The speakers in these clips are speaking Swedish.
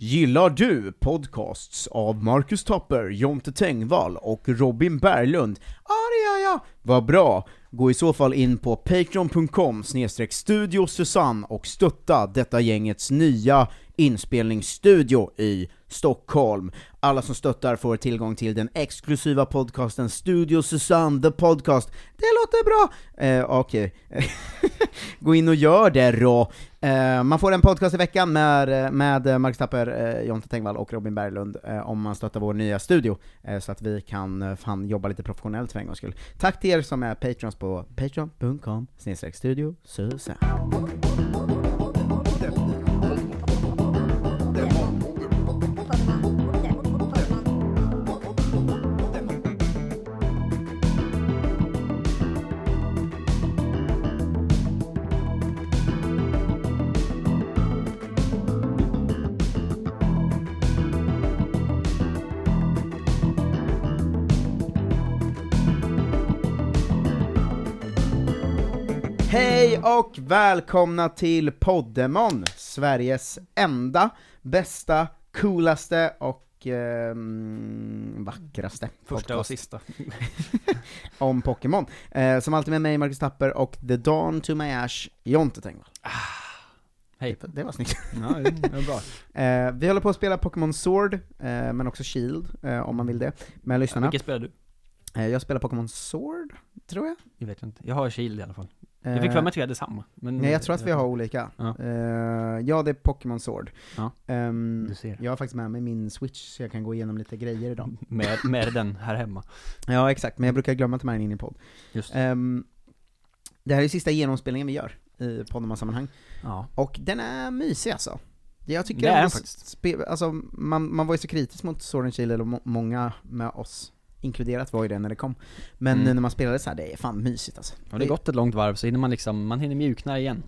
Gillar du podcasts av Marcus Tapper, Jonte Tengvall och Robin Berglund? Ja, det gör jag! Vad bra! Gå i så fall in på patreon.com studio Susanne och stötta detta gängets nya inspelningsstudio i Stockholm. Alla som stöttar får tillgång till den exklusiva podcasten Studio Susanne the Podcast. Det låter bra! Eh, Okej, gå in och gör det då. Eh, man får en podcast i veckan med, med Marcus Tapper, eh, Jonte Tengvall och Robin Berglund eh, om man stöttar vår nya studio, eh, så att vi kan eh, fan jobba lite professionellt för en gångs skull. Tack till er som är patrons på patreon.com studio Hej och välkomna till Poddemon, Sveriges enda, bästa, coolaste och ehm, vackraste Första och podcast sista. om Pokémon. Eh, som alltid med mig, Marcus Tapper, och The Dawn to My Ash, Jonte Tengvall. Hej. Det, det var snyggt. Ja, det är bra. Eh, vi håller på att spela Pokémon Sword, eh, men också Shield, eh, om man vill det, med lyssnarna. Vilket spelar du? Eh, jag spelar Pokémon Sword, tror jag. Jag vet inte. Jag har Shield i alla fall. Eh, Jag fick för mig att vi hade samma. Men Nej, jag tror att vi har olika. Ja. Eh, ja, det är Pokémon Sword. Ja. Ehm, Du ser. jag har faktiskt med mig min Switch, så jag kan gå igenom lite grejer idag. Med, med den här hemma. Ja, exakt, men jag brukar glömma att ta med den in i podd. Just Ehm, det här är sista genomspelningen vi gör i Poddemon-sammanhang, Ja. och den är mysig alltså. Jag tycker Det är den faktiskt. Alltså, man, man var ju så kritisk mot Sword and Shield, eller må, många med oss inkluderat var ju det när det kom. Men Mm. när man spelade så här, det är fan mysigt alltså. Har det gått ett långt varv så hinner man liksom, man hinner mjukna igen.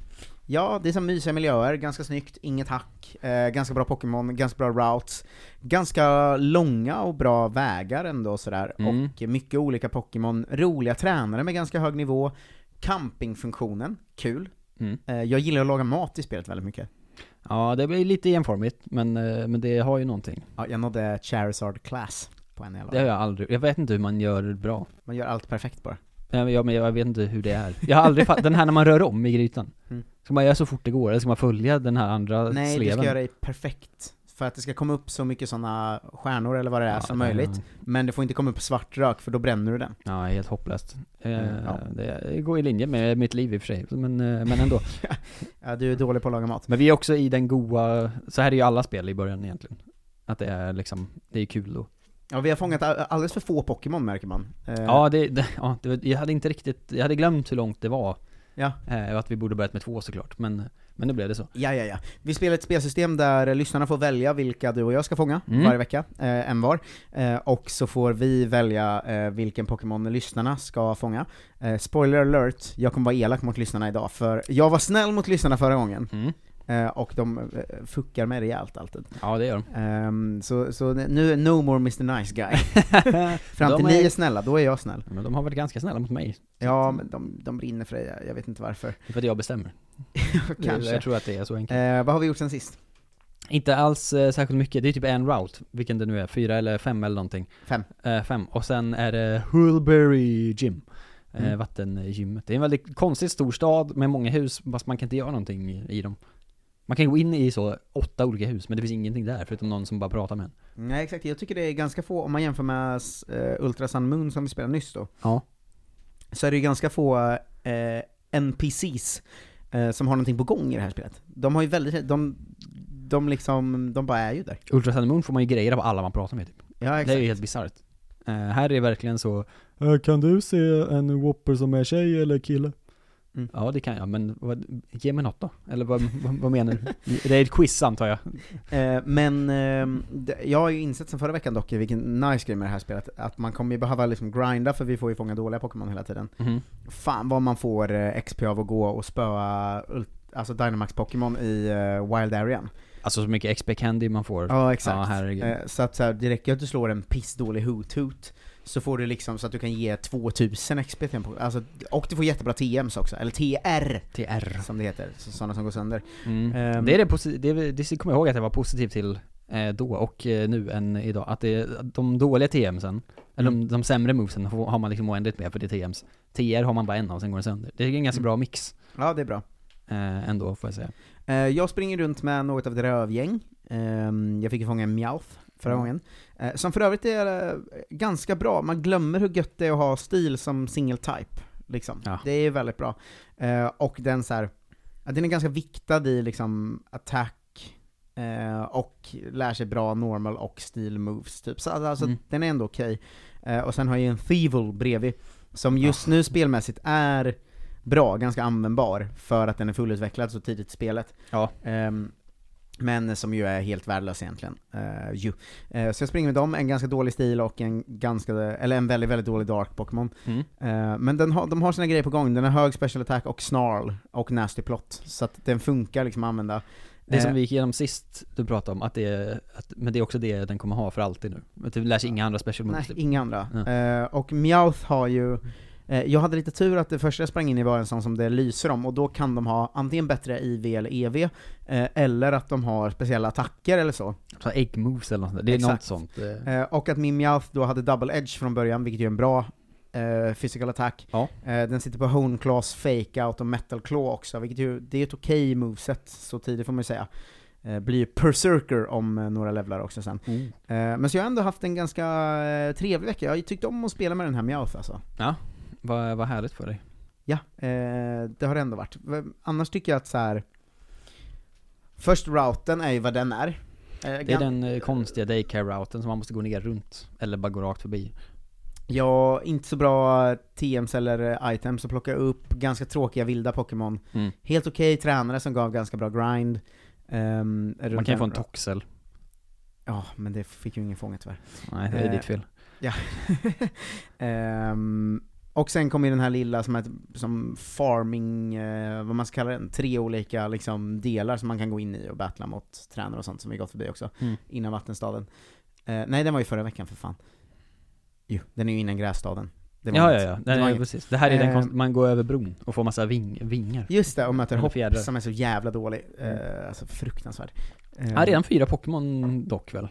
Ja, det är som mysiga miljöer, ganska snyggt, inget hack, eh, ganska bra Pokémon, ganska bra routes, ganska långa och bra vägar ändå sådär, Mm. och mycket olika Pokémon, roliga tränare med ganska hög nivå, campingfunktionen, kul. Mm. Eh, jag gillar att laga mat i spelet väldigt mycket. Ja, det blir lite enformigt, men, eh, men det har ju någonting. Ja, jag nådde Charizard class på en i alla Det har fall. jag aldrig, jag vet inte hur man gör bra. Man gör allt perfekt bara. Jag, men jag vet inte hur det är. Jag har aldrig fatt, den här när man rör om i grytan. Mm. Ska man göra så fort det går, eller ska man följa den här andra Nej, sleven? du ska göra det perfekt. För att det ska komma upp så mycket sådana stjärnor eller vad det är Ja, som det- möjligt. Men det får inte komma upp svart rök, för då bränner du den. Ja, helt hopplöst. Eh, ja. Det går i linje med mitt liv i och för sig, men, eh, men ändå. Ja, du är dålig på att laga mat. Men vi är också i den goa, så här är ju alla spel i början egentligen. Att det är liksom, det är kul då. Ja, vi har fångat alldeles för få Pokémon märker man. Eh, Ja, det, det, ja det, jag hade inte riktigt, jag hade glömt hur långt det var. Ja. Eh, att vi borde börjat med två såklart, men, men nu blev det så. Ja, ja, ja. Vi spelar ett spelsystem där lyssnarna får välja vilka du och jag ska fånga Mm. varje vecka, eh, en var. Eh, och så får vi välja eh, vilken Pokémon lyssnarna ska fånga. Eh, spoiler alert, jag kommer vara elak mot lyssnarna idag, för jag var snäll mot lyssnarna förra gången, Mm. Eh, och de eh, fuckar mig rejält alltid. Ja, det gör de. Ehm, så, så nu, no more Mr Nice Guy. Fram till är- ni är snälla, då är jag snäll. Men de har varit ganska snälla mot mig. Ja, men de, de brinner för dig, jag vet inte varför. Det är för att jag bestämmer. Kanske. Jag tror att det är så enkelt. Eh, vad har vi gjort sen sist? Inte alls eh, särskilt mycket, det är typ en route, vilken det nu är, fyra eller fem eller någonting. Fem. Eh, fem. Och sen är det Hullberry Gym. Eh, Mm. Vattengymmet. Det är en väldigt konstigt stor stad med många hus, fast man kan inte göra någonting i, i dem. Man kan gå in i så åtta olika hus, men det finns ingenting där förutom någon som bara pratar med en. Nej exakt, jag tycker det är ganska få, om man jämför med uh, Ultra Sun Moon som vi spelade nyss då, Ja. så är det ganska få eh, NPCs eh, som har någonting på gång i det här spelet. De har ju väldigt, de, de liksom, de bara är ju där. Ultra Sun Moon får man ju grejer av alla man pratar med typ. Ja Det är exakt. ju helt bisarrt. Här är det verkligen så, "Eh, kan du se en Whopper som är tjej eller kille? Mm. Ja det kan jag, men vad, ge mig något då? Eller vad, vad, vad menar du? Det är ett quiz antar jag? Eh, men eh, det, jag har ju insett sen förra veckan dock, vilken nice grej med det här spelet, att man kommer ju behöva liksom grinda för vi får ju fånga dåliga Pokémon hela tiden. Mhm. Fan vad man får eh, XP av att gå och spöa alltså Dynamax Pokémon i eh, Wild Arean. Alltså så mycket XP Candy man får. Ja exakt. Ja. Eh, så att så här, det räcker att du slår en pissdålig Hoot-Hoot, så får du liksom så att du kan ge 2000 XP till en Pokémon. Alltså, och du får jättebra TMs också, eller TR TR. som det heter, så, sådana som går sönder. Mm. Ehm. det är det, det, det kommer jag ihåg att jag var positiv till eh, då och eh, nu än idag. Att det, de dåliga TMsen, eller Mm. de, de sämre movesen har man liksom oändligt med för det är TMs. TR har man bara en av, sen går den sönder. Det är en ganska Mm. bra mix Ja, det är bra. eh, ändå, får jag säga. Jag springer runt med något av ett rövgäng. Ehm, jag fick ju fånga en Meowth förra Mm. gången. Eh, som för övrigt är eh, ganska bra, man glömmer hur gött det är att ha stil som single type. Liksom. Ja. Det är väldigt bra. Eh, och den så här, ja, den är ganska viktad i liksom attack, eh, och lär sig bra normal och stil moves typ. Så alltså, Mm. den är ändå okej. Eh, och sen har jag ju en Thievel bredvid, som just nu spelmässigt är bra, ganska användbar, för att den är fullutvecklad så tidigt i spelet. Ja. Ehm, men som ju är helt värdelös egentligen. Uh, ju. Eh, så jag springer med dem, en ganska dålig stil och en ganska, eller en väldigt, väldigt dålig dark Pokémon. Mm. Eh, men den har, de har sina grejer på gång, den har hög special attack och snarl och nasty plot. Så att den funkar liksom att använda. Det som vi gick igenom sist, du pratade om, att det är, att, men det är också det den kommer ha för alltid nu. Att det lär sig inga andra special moves Nej, typ. inga andra. Eh, och Meowth har ju, eh, jag hade lite tur att det första jag sprang in i var en sån som det lyser om, och då kan de ha antingen bättre IV eller EV, eh, eller att de har speciella attacker eller så. Så egg moves eller något sånt. Det är Exakt. något sånt. eh. Eh, och att min Meowth då hade double edge från början, vilket ju är en bra eh, physical attack. Ja. Eh, den sitter på Hone Claws, Fake Out och Metal Claw också, vilket ju, det är ett okej moveset, så tidigt får man ju säga. Eh, blir ju Berserker om eh, några levlar också sen. Eh, men så jag har ändå haft en ganska eh, trevlig vecka, jag har ju tyckt om att spela med den här Meowth alltså. Ja, vad, vad härligt för dig. Ja, eh, det har det ändå varit. Annars tycker jag att så här. Först routen är ju vad den är. Eh, Det är den eh, konstiga daycare-routen som man måste gå ner runt, eller bara gå rakt förbi. Ja, inte så bra TMs eller eh, items att plocka upp, ganska tråkiga vilda Pokémon. Mm. Helt okej tränare som gav ganska bra grind. runt Man kan ju få en toxel. Ja, men det fick ju ingen fånga tyvärr. Nej, det är Eh, ditt fel. Ehm, och sen kommer ju den här lilla som, är som farming, eh, vad man ska kalla den, tre olika liksom, delar som man kan gå in i och battla mot tränare och sånt som vi gått förbi också, Mm. innan vattenstaden. Eh, nej, den var ju förra veckan för fan. Jo, den är ju innan grässtaden. Det var Ja, ja, inget. ja. Det Nej, var inget. precis. Det här är den Eh, konst- man går över bron och får massa ving, vingar. Just det, och möter Hopp som är så jävla dålig. Eh, alltså fruktansvärd. Eh, Ja, redan fyra Pokémon dock väl?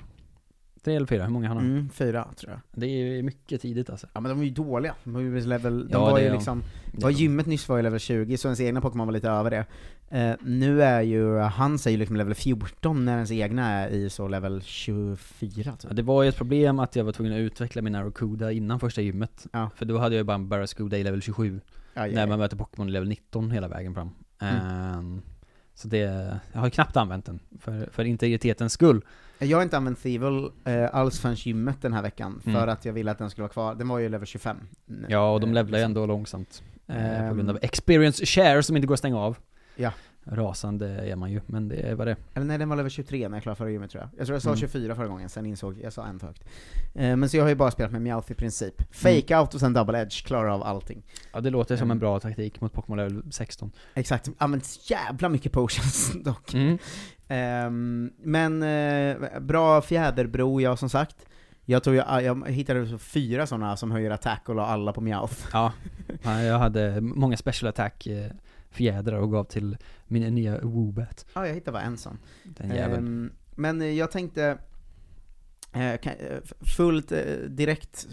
Tre eller fyra, hur många har han? Mm, fyra, tror jag. Det är ju mycket tidigt alltså. Ja men de var ju dåliga. De var ju level, de Ja, var ju är de. liksom, var gymmet nyss var ju level 20, så ens egna Pokémon var lite över det. Eh, nu är ju, han säger liksom level 14 när ens egna är i så level 24 typ. Ja, det var ju ett problem att jag var tvungen att utveckla min Arokuda innan första gymmet. Ja. För då hade jag ju bara en Barraskouda i level 27. Aj, när man möter Pokémon i level 19 hela vägen fram. Mm. Ehm, så det, jag har ju knappt använt den, för, för integritetens skull. Jag har inte använt Thievel eh, alls förrän gymmet den här veckan, för Mm. att jag ville att den skulle vara kvar. Den var ju level 25. Ja, och de levlar ju liksom. ändå långsamt. Eh, Ehm. på grund av experience share som inte går att stänga av. Ja. Rasande är man ju, men det är vad det. Eller nej, den var level 23 när jag klarade förra gymmet tror jag. Jag tror jag sa Mm. 24 förra gången, sen insåg jag sa en för högt. Eh, men så jag har ju bara spelat med Meowth i princip. Fake Mm. out och sen double edge, klarar av allting. Ja, det låter som Mm. en bra taktik mot Pokémon level 16. Exakt, använt jävla mycket potions dock. Mm. Ehm, men eh, bra fjäderbro, ja som sagt. Jag tror jag, jag hittade fyra sådana som höjer attack och la alla på Meowth. Ja, Ja, jag hade många special attack eh, fjädrar och gav till min nya Woobat. Ja, jag hittade bara en sån. Den jäveln. Ehm, men eh, jag tänkte, eh, eh, fullt direkt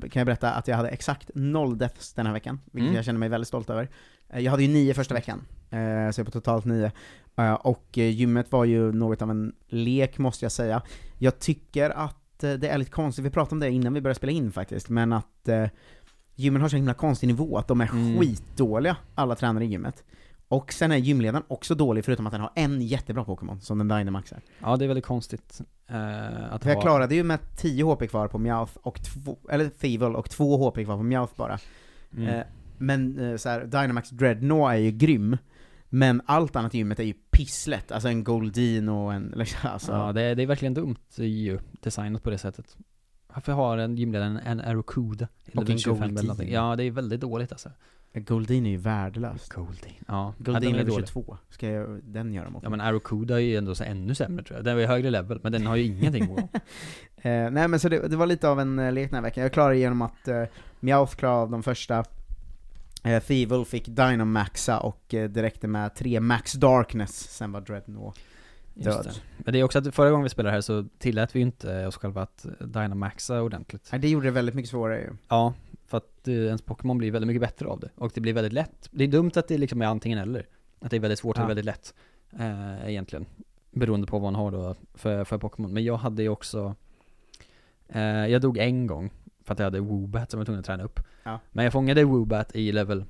kan jag berätta att jag hade exakt noll deaths den här veckan, vilket Mm. jag känner mig väldigt stolt över. Jag hade ju nio första veckan, så jag är på totalt nio. Och gymmet var ju något av en lek måste jag säga. Jag tycker att det är lite konstigt, vi pratade om det innan vi började spela in faktiskt, men att gymmen har så himla konstig nivå, att de är Mm. skitdåliga, alla tränare i gymmet. Och sen är gymledaren också dålig, förutom att den har en jättebra Pokémon, som den Dynamaxar. Ja, det är väldigt konstigt eh, att För jag ha... klarade ju med 10 HP kvar på Meowth, och två, eller Thievel, och 2 HP kvar på Meowth bara. Mm. Eh, men eh, så här, Dynamax Dreadnought är ju grym, men allt annat i gymmet är ju pisslätt. Alltså en Goldeen och en, liksom, alltså, Ja, det är, det är verkligen dumt ju, designat på det sättet. Varför har en gymledare en, Arokuda? Och en någonting? Ja, det är väldigt dåligt alltså. Goldeen är ju värdelös. Goldeen. Ja, den är level dålig. 22, ska jag, den göra mot Ja men Arokuda är ju ändå så ännu sämre tror jag. Den ju högre level, men den har ju ingenting mot Eh, nej men så det, det var lite av en eh, lek den här veckan. Jag klarade genom att eh, Meowth klarade av de första, eh, Thievel fick Dynamaxa och eh, räckte med tre Max Darkness, sen var Dreadnought Just död. det. Men det är också att förra gången vi spelade här så tillät vi ju inte oss själva att dynamaxa ordentligt. Nej, det gjorde det väldigt mycket svårare ju. Ja, för att eh, ens Pokémon blir väldigt mycket bättre av det. Och det blir väldigt lätt. Det är dumt att det liksom är antingen eller. Att det är väldigt svårt Ja. eller väldigt lätt. Eh, egentligen. Beroende på vad man har då för, för Pokémon. Men jag hade ju också, eh, jag dog en gång. För att jag hade Woobat som jag var tvungen att träna upp. Ja. Men jag fångade Woobat i level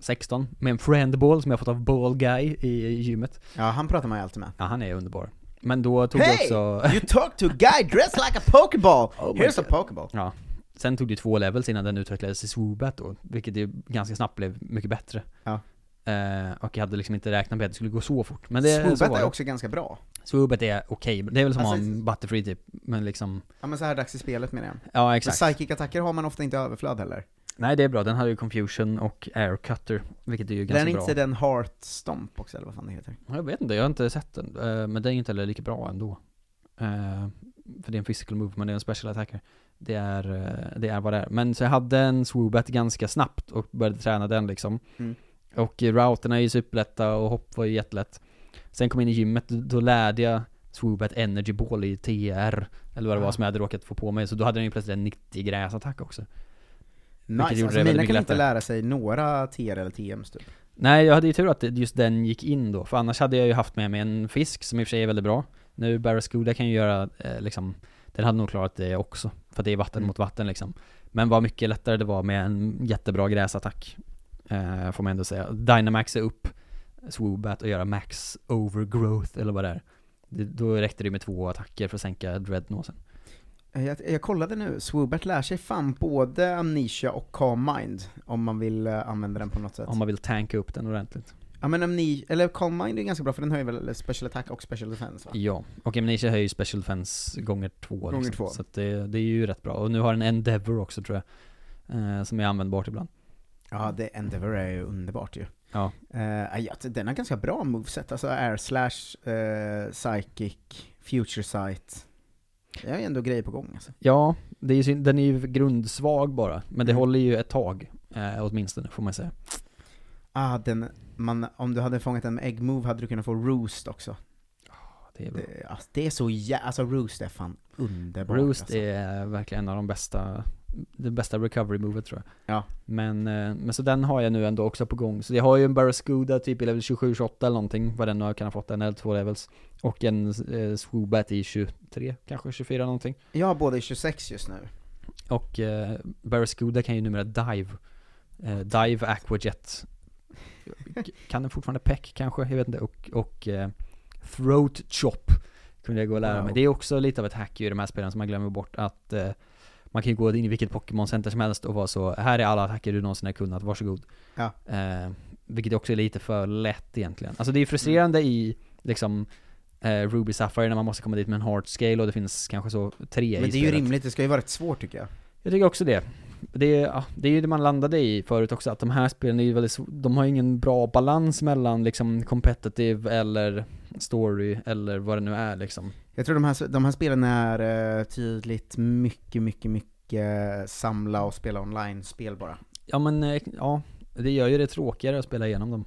16 med en friendball som jag fått av Ball Guy i gymmet. Ja, han pratar man ju alltid med. Ja, han är underbar. Men då tog jag Hey! också... You talk to a guy dressed like a pokeball! Oh Here's a pokeball. Ja. Sen tog det två levels innan den utvecklades till Swoobat då, vilket ju ganska snabbt blev mycket bättre. Ja. Eh, och jag hade liksom inte räknat med att det skulle gå så fort. Men det, Swoobat är det. också ganska bra. Swoobat är okej, det är väl som Alltså- en Butterfree typ, men liksom, Ja men så här dags i spelet menar jag. ja exakt. psychic-attacker har man ofta inte överflöd heller. Nej det är bra, den hade ju Confusion och Air Cutter, vilket är ju ganska Den är bra. inte den Heart Stomp också eller vad fan det heter? Jag vet inte, jag har inte sett den, eh, men den är inte heller lika bra ändå. Eh, för det är en physical move, men det är en special attacker. Det är, eh, det är vad det är. Men så jag hade en swoobat ganska snabbt och började träna den liksom. Mm. Och routerna är ju superlätta och hopp var ju jättelätt. Sen kom jag in i gymmet, då lärde jag swoobat energy ball i TR, eller vad det var Ah. som jag hade råkat få på mig. Så då hade den ju plötsligt en 90 gräsattack också. Nice, gjorde alltså det mina kan inte lättare. lära sig några TR eller TMs typ. Nej, jag hade ju tur att just den gick in då, för annars hade jag ju haft med mig en fisk som i och för sig är väldigt bra. Nu Barracuda kan ju göra, eh, liksom, den hade nog klarat det också, för det är vatten Mm. mot vatten liksom. Men vad mycket lättare det var med en jättebra gräsattack, eh, får man ändå säga. Dynamax är upp Swoobat och göra max overgrowth, eller vad det är. Det, då räckte det med två attacker för att sänka dreadnoughten. Eh, Jag, jag kollade nu, Swoobert lär sig fan både Amnesia och Calm Mind, om man vill eh, använda den på något sätt. Om man vill tanka upp den ordentligt. Ja men Amnesia, eller Calm Mind är ganska bra för den höjer väl Special Attack och Special Defense va? Ja, och Amnesia höjer Special Defense gånger två Gånger liksom. två. Så det, det är ju rätt bra. Och nu har den Endeavor också tror jag. Eh, som är användbart ibland. Ja, det Endeavor är ju underbart ju. Ja. Eh, ja, den har ganska bra moveset, alltså Air Slash, eh, Psychic, Future Sight. Det är ändå grejer på gång alltså. Ja, det är ju, den är ju grundsvag bara. Men det Mm. håller ju ett tag. Eh, åtminstone, får man säga. Ah, den, man, om du hade fångat den med Egg Move hade du kunnat få Roost också. Det är bra. Det, alltså, det är så jä... Alltså Roost är fan underbart Roost alltså. är verkligen en av de bästa, det bästa recovery movet tror jag. Ja. Men, eh, men så den har jag nu ändå också på gång. Så jag har ju en Barracuda typ i level 27-28 eller någonting, vad den nu kan ha fått, en eller två levels. Och en eh, Swoobat i 23, kanske 24 någonting. Jag har båda i 26 just nu. Och eh, Barracuda kan ju numera dive. Eh, dive Aquajet. Kan den fortfarande peck kanske? Jag vet inte. Och, och eh, Throat Chop kunde jag gå och lära Wow. mig. Det är också lite av ett hack i de här spelen som man glömmer bort att eh, man kan ju gå in i vilket Pokémon-center som helst och vara så, här är alla attacker du någonsin har kunnat, varsågod. Ja. Eh, vilket också är lite för lätt egentligen. Alltså det är frustrerande i liksom eh, Ruby Sapphire när man måste komma dit med en heart scale och det finns kanske så tre Men det är ju rimligt, det ska ju vara rätt svårt tycker jag. Jag tycker också det. Det är, ja, det är ju det man landade i förut också, att de här spelen är ju väldigt, de har ju ingen bra balans mellan liksom competitive eller story eller vad det nu är liksom. Jag tror de här, de här spelen är eh, tydligt mycket, mycket, mycket samla och spela online-spel bara. Ja men, eh, ja, det gör ju det tråkigare att spela igenom dem.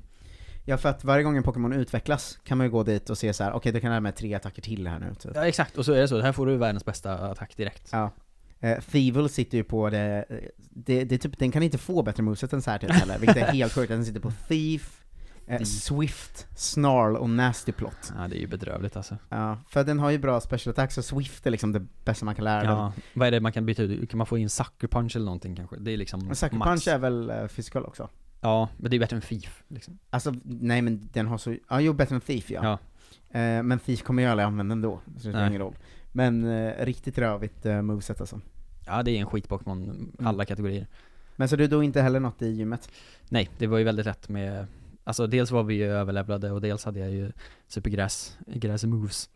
Ja, för att varje gång en Pokémon utvecklas kan man ju gå dit och se så här: okej, det kan lära mig tre attacker till här nu. Typ. Ja exakt, och så är det så, här får du världens bästa attack direkt. Ja. Eh, Thievel sitter ju på det, det, det typ, den kan inte få bättre moveset än så här typ heller, vilket är helt sjukt. Den sitter på Thief, eh, Thief. Swift, Snarl och Nasty Plot. Ja det är ju bedrövligt alltså. Ja, för den har ju bra special attacks, så Swift är liksom det bästa man kan lära den. Ja, vad är det man kan byta ut? Kan man få in sucker punch eller någonting kanske? Det är liksom Men Sucker max. Punch är väl uh, physical också? Ja, men det är bättre än FIF liksom. Alltså, nej men den har så, ja jo bättre än Thief ja. Ja. Eh, men Thief kommer jag aldrig använda ändå, så det spelar ingen roll. Men eh, riktigt rövigt uh, moveset alltså. Ja det är en skit-Pokémon, alla kategorier. Men så du då inte heller något i gymmet? Nej, det var ju väldigt lätt med Alltså dels var vi ju överlevlade och dels hade jag ju supergräs, gräs moves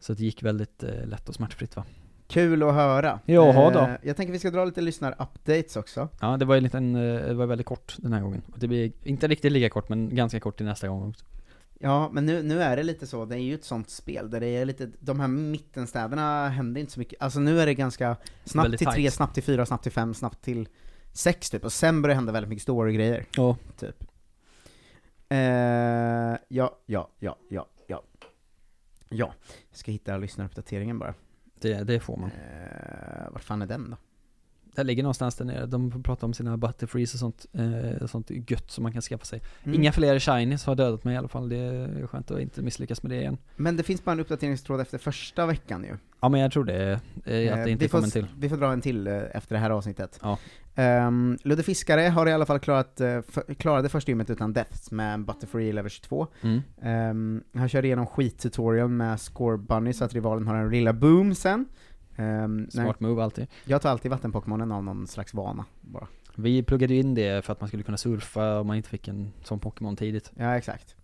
Så det gick väldigt eh, lätt och smärtfritt va? Kul att höra. Jaha då. jag tänker vi ska dra lite lyssnar-updates också. Ja det var ju liten, eh, det var väldigt kort den här gången. Det blir inte riktigt lika kort men ganska kort till nästa gång också. Ja, men nu, nu är det lite så, det är ju ett sånt spel där det är lite, de här mittenstäderna händer inte så mycket, alltså nu är det ganska snabbt Väldigt till tre, tight. snabbt till fyra, snabbt till fem, snabbt till sex typ, och sen börjar det hända väldigt mycket story-grejer, Ja. typ. Eh, ja, ja, ja, ja, ja. Ja, jag ska hitta lyssnaruppdateringen bara. Det, det får man. Eh, vart fan är den då? Det ligger någonstans där nere, de får prata om sina butterfrees och sånt, eh, sånt gött som man kan skaffa sig. Mm. Inga fler shinies har dödat mig i alla fall, det är skönt att inte misslyckas med det igen. Men det finns bara en uppdateringstråd efter första veckan ju. Ja men jag tror det, eh, att Eh, det inte vi, får, kommer till. vi får dra en till eh, efter det här avsnittet. Ja. Um, Ludde Fiskare har i alla fall klarat, uh, för, klarade första gymmet utan deaths med Butterfree level 22. Mm. Um, han körde igenom skittutorial med Score Bunny så att rivalen har en lilla boom sen. Um, Smart move alltid. jag tar alltid vattenpokémonen av någon slags vana, bara. Vi pluggade ju in det för att man skulle kunna surfa om man inte fick en sån Pokémon tidigt. Ja, exakt.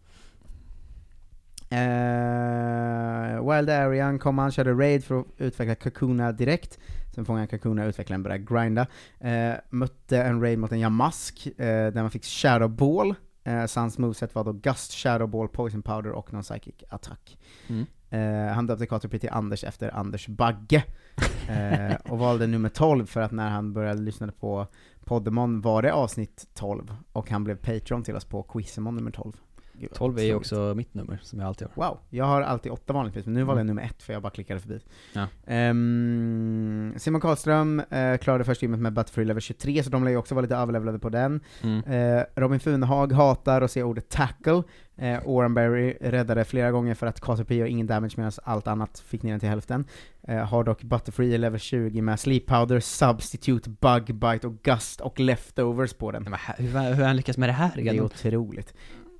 Uh, Wild Arian kom han, körde raid för att utveckla Kakuna direkt. Sen fångade han Kakuna, utvecklaren började grinda. Eh, mötte en raid mot en Yamask, eh, där man fick Shadow Ball. Eh, så hans moveset var då Gust, Shadow Ball, Poison Powder och någon Psychic Attack. Mm. Eh, han döpte Caterpie till Anders efter Anders Bagge. Eh, och valde nummer 12 för att när han började lyssna på Poddemon var det avsnitt 12, och han blev Patreon till oss på Quizemon nummer 12. Gud, vad 12 är ju också mitt nummer, som jag alltid har. Wow, jag har alltid åtta vanligtvis, men nu valde jag Mm. nummer ett för jag bara klickade förbi. Ja. Ehm, Simon Karlström eh, klarade första gymmet med Butterfree level 23, så de lär ju också vara lite överlevlade på den. Mm. Eh, Robin Funehag hatar att se ordet tackle. Eh, Oranberry räddade flera gånger för att Caterpie gör ingen damage medan allt annat fick ner den till hälften. Eh, har dock Butterfree level 20 med Sleep Powder, Substitute, Bug Bite och Gust och Leftovers på den. Men hur, hur har han lyckats med det här Det är otroligt.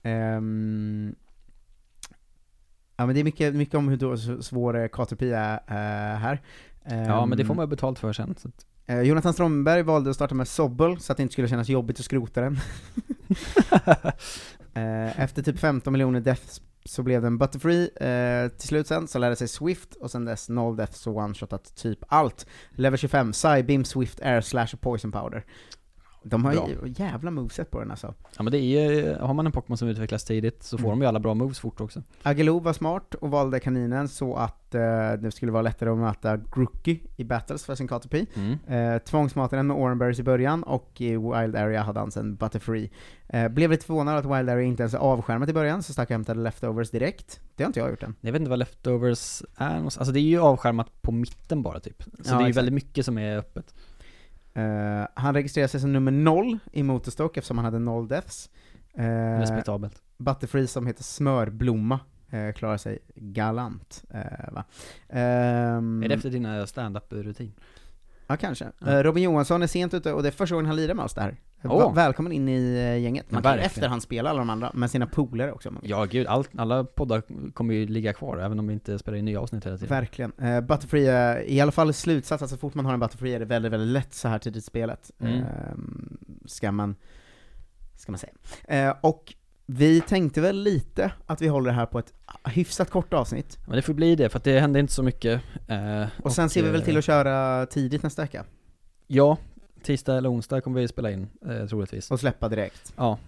Ehm, ja men det är mycket, mycket om hur svår eh, Caterpie är eh, här. Ja men det får Ehm, man ju betalt för sen. Så att, eh, Jonathan Strömberg valde att starta med Sobble så att det inte skulle kännas jobbigt att skrota den. Eh, Efter typ 15 miljoner deaths så blev den Butterfree eh, till slut sen, så lärde sig Swift, och sen dess noll deaths och one-shotat typ allt. Level 25, Psybeam, Swift, Air Slash och Poison Powder. De har Bra. ju jävla moveset på den alltså. ja men det är ju, har man en Pokémon som utvecklas tidigt så får Mm. de ju alla bra moves fort också. Agelo var smart och valde kaninen så att eh, det skulle vara lättare att möta Grookey i battles för sin Caterpie. Mm. Eh, tvångsmatade den med Oranberries i början, och i Wild Area hade han sen Butterfree. Eh, blev lite förvånad att Wild Area inte ens är avskärmat i början, så stack jag och hämtade Leftovers direkt. Det har inte jag gjort än. Jag vet inte vad leftovers är någonstans. Alltså det är ju avskärmat på mitten bara typ. Så Ja, det är ju väldigt mycket som är öppet. Eh, han registrerade sig som nummer noll i Motorstock eftersom han hade noll deaths. Eh, Respektabelt. Butterfree som heter Smörblomma eh, klarar sig galant. Va? Ehm, Är det efter dina stand-up-rutin? Ja, kanske. Robin Johansson är sent ute, och det är första gången han lirar med oss där. Va- välkommen in i eh, gänget. Man kan ju verkligen. efter han spelar alla de andra, med sina polare också. Ja gud, allt, alla poddar kommer ju ligga kvar även om vi inte spelar in nya avsnitt hela tiden. Verkligen. Uh, Butterfree är i alla fall slutsats, att så fort man har en Butterfree är det väldigt, väldigt lätt så här tidigt i spelet. Mm. Ehm, ska man, ska man säga. Eh, och vi tänkte väl lite att vi håller det här på ett hyfsat kort avsnitt, Men det får bli det, för det händer inte så mycket. och sen ser vi väl till att köra tidigt nästa vecka, Ja, tisdag eller onsdag kommer vi spela in, eh, troligtvis. och släppa direkt. Ja,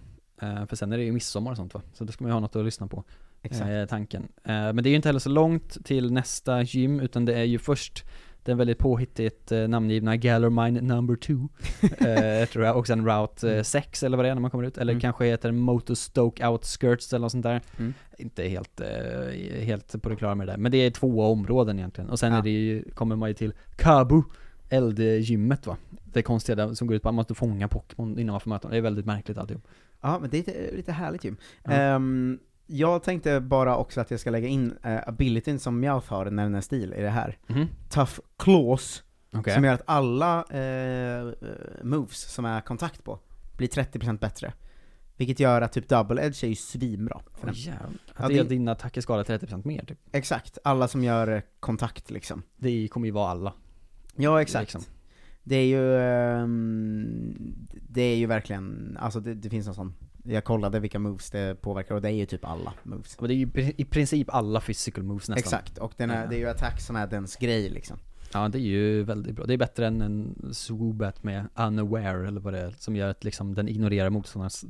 eh, för sen är det ju midsommar och sånt va? Så då ska man ju ha något att lyssna på, Exakt. eh, tanken. Eh, men det är ju inte heller så långt till nästa gym, utan det är ju först den väldigt påhittigt eh, namngivna Gallermine number 2, eh, tror jag, och sen Route eh, 6 eller vad det är när man kommer ut, eller Mm. kanske heter Motorstoke Outskirts eller något sånt där. Mm. Inte helt, helt på det klara med det där, men det är två områden egentligen. Och sen Ja. är det ju, kommer man ju till Kabu, eldgymmet va? Det konstiga där, som går ut på att man måste fånga Pokémon innan man får möta dem. Det är väldigt märkligt alltihop. Ja, men det är lite, lite härligt ju. Ja. Ehm, jag tänkte bara också att jag ska lägga in uh, abilityn som Meowth har när den är stil i det här. Mhm. Tough Claws, Okej. som gör att alla eh, moves som är kontakt på blir 30% bättre. Vilket gör att typ Double Edge är ju svinbra. För. Åh jävlar. Att Ja, det är det- din attack är skadad 30% mer typ. Exakt, alla som gör kontakt liksom. Det kommer ju vara alla. Ja, exakt. Liksom. Det är ju, ehm, det är ju verkligen, alltså det, det finns en sån, jag kollade vilka moves det påverkar och det är ju typ alla moves. Men det är ju i princip alla physical moves nästan. Exakt, och den är, Ja. det är ju attack som är dens grej liksom. Ja det är ju väldigt bra. Det är bättre än en swoobat med unaware eller vad det är, som gör att liksom den ignorerar motståndarnas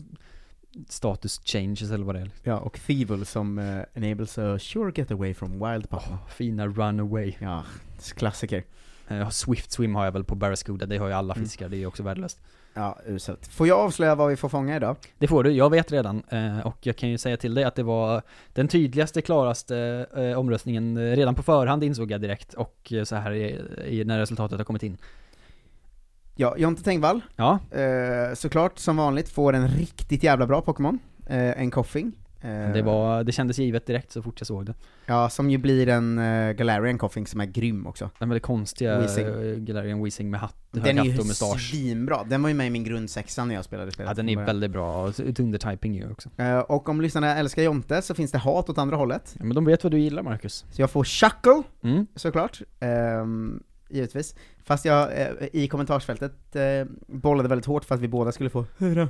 status changes eller vad det är. Ja, och Thievel som uh, enables a sure get away from wild Pokémon. Åh, fina runaway. Ja, klassiker. Eh, Swift swim har jag väl på Barraskooda, det har ju alla Mm. fiskar, det är ju också värdelöst. Ja, uselt. Får jag avslöja vad vi får fånga idag? Det får du, jag vet redan. Eh, och jag kan ju säga till dig att det var den tydligaste, klaraste eh, omröstningen redan på förhand insåg jag direkt. Och så här i, när resultatet har kommit in. Ja, Jonte Tengvall, Ja, såklart som vanligt, får en riktigt jävla bra Pokémon. En Koffing. Eh, det, var, det kändes givet direkt så fort jag såg det. Ja, som ju blir en uh, Galarian Koffing som är grym också. Den väldigt konstiga Weezing. uh, Galarian Weezing med hatt, Den är ju hatt och mustasch. svinbra, den var ju med i min grundsexa när jag spelade spelet Ja, den är början. väldigt bra, och undertyping ju också. Eh, och om lyssnarna älskar Jonte så finns det hat åt andra hållet. Ja, men de vet vad du gillar Marcus. Så jag får Chuckle, Mm. såklart. Ehm, givetvis. Fast jag eh, i kommentarsfältet eh, bollade väldigt hårt för att vi båda skulle få hurra.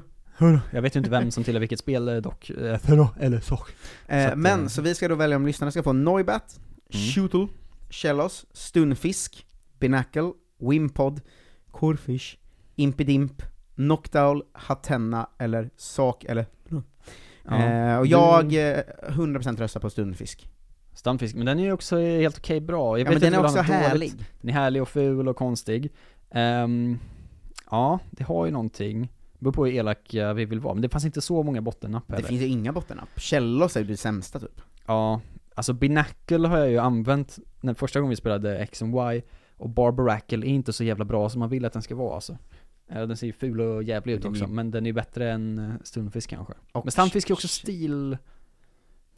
Jag vet ju inte vem som tillhör vilket spel eh, dock. Eh, Thurro eller. Eh, Så men, eh, så vi ska då välja om lyssnarna ska få Noibat, Mm. Shootle, Shellos, Stunfisk, Binacle, Wimpod, Corfish, Impidimp, Knockdown, Hatenna eller Sak eller Ja. eh, Och jag eh, 100% röstar på Stunfisk. Stamfisk, men den är ju också helt okej bra. Jag Ja men den är också härlig. dåligt. Den är härlig och ful och konstig. Ehm, ja, det har ju någonting. Det beror på hur elaka vi vill vara, men det fanns inte så många bottennapp Det heller. finns ju inga bottennapp. Shellos är det sämsta typ. Ja, alltså Binacle har jag ju använt när första gången vi spelade X and Y, och Barbaracle är inte så jävla bra som man vill att den ska vara alltså. Eh, Den ser ju ful och jävlig ut också, men den är bättre än eh, Stunfisk kanske. Och Men Stunfisk är också stil...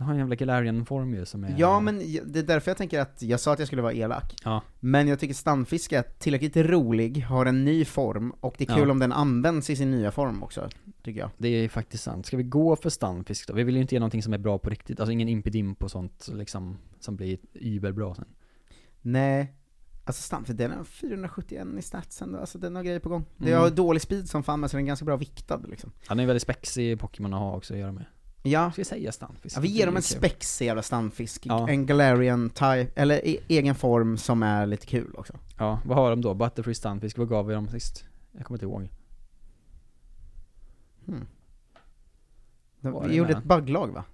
Den har en jävla Galarian-form ju som är... Ja men det är därför jag tänker att, jag sa att jag skulle vara elak. Ja. Men jag tycker Stunfisk är tillräckligt rolig, har en ny form, och det är kul Ja. om den används i sin nya form också, tycker jag. Det är faktiskt sant. Ska vi gå för stunfisk då? Vi vill ju inte ge någonting som är bra på riktigt, alltså ingen impidimp och sånt liksom, som blir überbra sen. Nej, alltså Stunfisk, den har 471 i statsen, alltså den har grejer på gång. Det Mm. har dålig speed som fan, men så den är ganska bra viktad liksom. Han är ju väldigt spexig Pokémon att ha också att göra med. Ja, Ska vi säga stunfisk? ja vi ger dem en spexig jävla Stunfisk, Ja. en Galarian type, eller e- egen form som är lite kul också. Ja, vad har de då? Butterfree stunfisk, vad gav vi dem sist? Jag kommer inte ihåg. Hmm. Var vi gjorde med? ett bugglag va?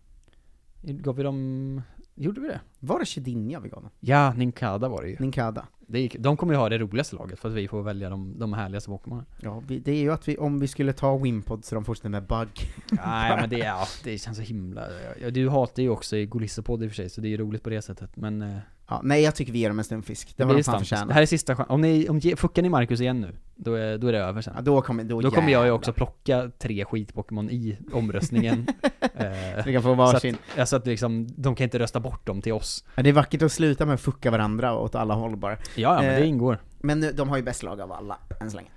Gav vi dem... Gjorde vi det? Var det Chedinja vi gav dem? Ja, Ninkada var det ju. Ninkada? Det gick, de kommer ju ha det roligaste laget för att vi får välja de, de härligaste Pokémon. Ja, vi, det är ju att vi, om vi skulle ta Wimpod så de fortsätter med bug. Nej men det, ja, det känns så himla... Ja, du hatar ju också i Golissapod i och för sig, så det är ju roligt på det sättet, men... eh, Ja, nej jag tycker vi ger dem en stunfisk, det Det var de fan stammis. Det här är sista chansen. Om ni, om fuckar ni Marcus igen nu, då är, då är det över sen. Ja, då kommer, då, då kommer jag ju också plocka tre skit-Pokémon i omröstningen. eh, Vi kan få så varsin. att, alltså att liksom, de kan inte rösta bort dem till oss. Ja, det är vackert att sluta med att fucka varandra åt alla håll bara. Ja, ja men Eh, det ingår. Men de har ju bäst lag av alla, än så länge.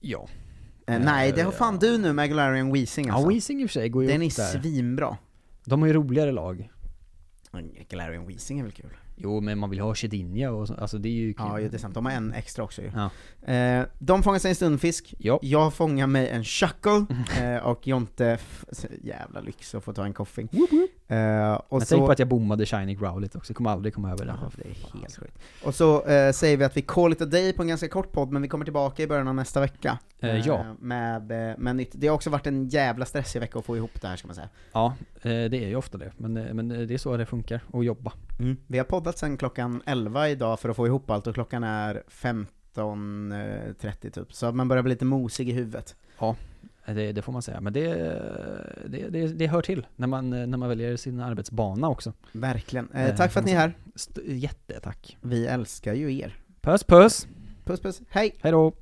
Ja. Eh, Eh, nej, det har fan ja. du nu med Galarian Weezing alltså. Ja, Weezing i och för sig går ju Den är där. svinbra. De har ju roligare lag. Galarian Weezing är väl kul? Jo, men man vill ha Shedinja och så, alltså det är ju kul. Ja, det är sant. De har en extra också ju. Ja. Eh, de fångar sig en stundfisk. Ja. Jag fångar mig en chuckle, eh, och Jonte, jävla lyx att få ta en koffing. Eh, och Jag så... tänker på att jag bommade Shiny Growlit också, jag kommer aldrig komma över det. Ja, det är helt sjukt. Och så eh, säger vi att vi call it a day på en ganska kort podd, men vi kommer tillbaka i början av nästa vecka. Eh, ja. Med, med nytt. Det har också varit en jävla stressig vecka att få ihop det här ska man säga. Ja, det är ju ofta det. Men, men det är så det funkar, att jobba. Vi har poddat sen klockan 11 idag för att få ihop allt, och klockan är 15.30 typ. Så man börjar bli lite mosig i huvudet. Eh, Det, det får man säga. Men det, det, det, det hör till när man, eh, när man väljer sin arbetsbana också. Verkligen. Eh, Eh, tack för att ni är här. Jättetack. Vi älskar ju er. Puss puss! Puss puss, hej! Hej då!